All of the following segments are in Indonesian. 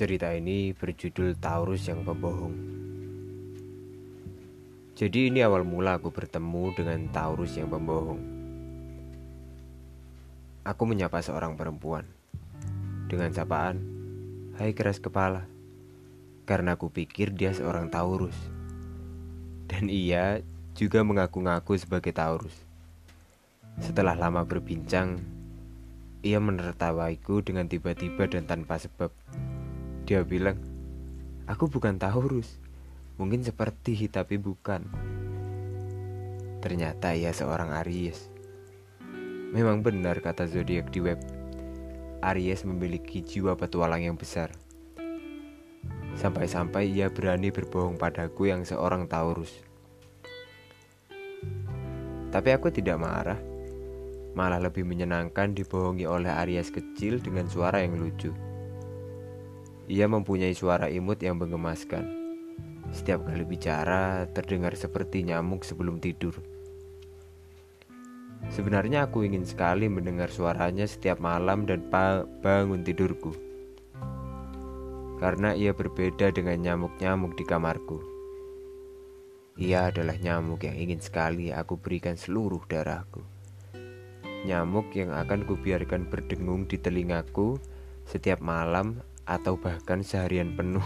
Cerita ini berjudul Taurus yang pembohong. Jadi ini awal mula aku bertemu dengan Taurus yang pembohong. Aku menyapa seorang perempuan dengan sapaan, "Hai keras kepala." Karena aku pikir dia seorang Taurus. Dan ia juga mengaku-ngaku sebagai Taurus. Setelah lama berbincang, ia menertawaiku dengan tiba-tiba dan tanpa sebab. Dia bilang, aku bukan Taurus. Mungkin seperti tapi bukan. Ternyata ia seorang Aries. Memang benar kata zodiak di web. Aries memiliki jiwa petualang yang besar. Sampai-sampai ia berani berbohong padaku yang seorang Taurus. Tapi aku tidak marah. Malah lebih menyenangkan dibohongi oleh Aries kecil dengan suara yang lucu. Ia mempunyai suara imut yang menggemaskan. Setiap kali bicara terdengar seperti nyamuk sebelum tidur. Sebenarnya aku ingin sekali mendengar suaranya setiap malam dan bangun tidurku. Karena ia berbeda dengan nyamuk-nyamuk di kamarku. Ia adalah nyamuk yang ingin sekali aku berikan seluruh darahku. Nyamuk yang akan kubiarkan berdengung di telingaku setiap malam atau bahkan seharian penuh.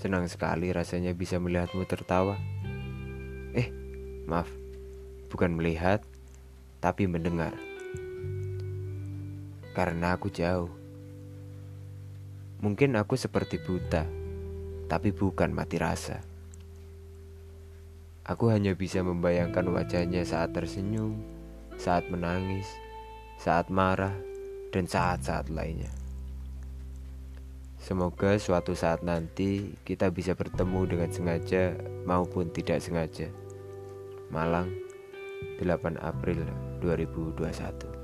Senang sekali rasanya bisa melihatmu tertawa. Eh, maaf, bukan melihat, tapi mendengar. Karena aku jauh. Mungkin aku seperti buta, tapi bukan mati rasa. Aku hanya bisa membayangkan wajahnya saat tersenyum, saat menangis, saat marah, dan saat-saat lainnya. Semoga suatu saat nanti kita bisa bertemu dengan sengaja maupun tidak sengaja. Malang, 8 April 2021.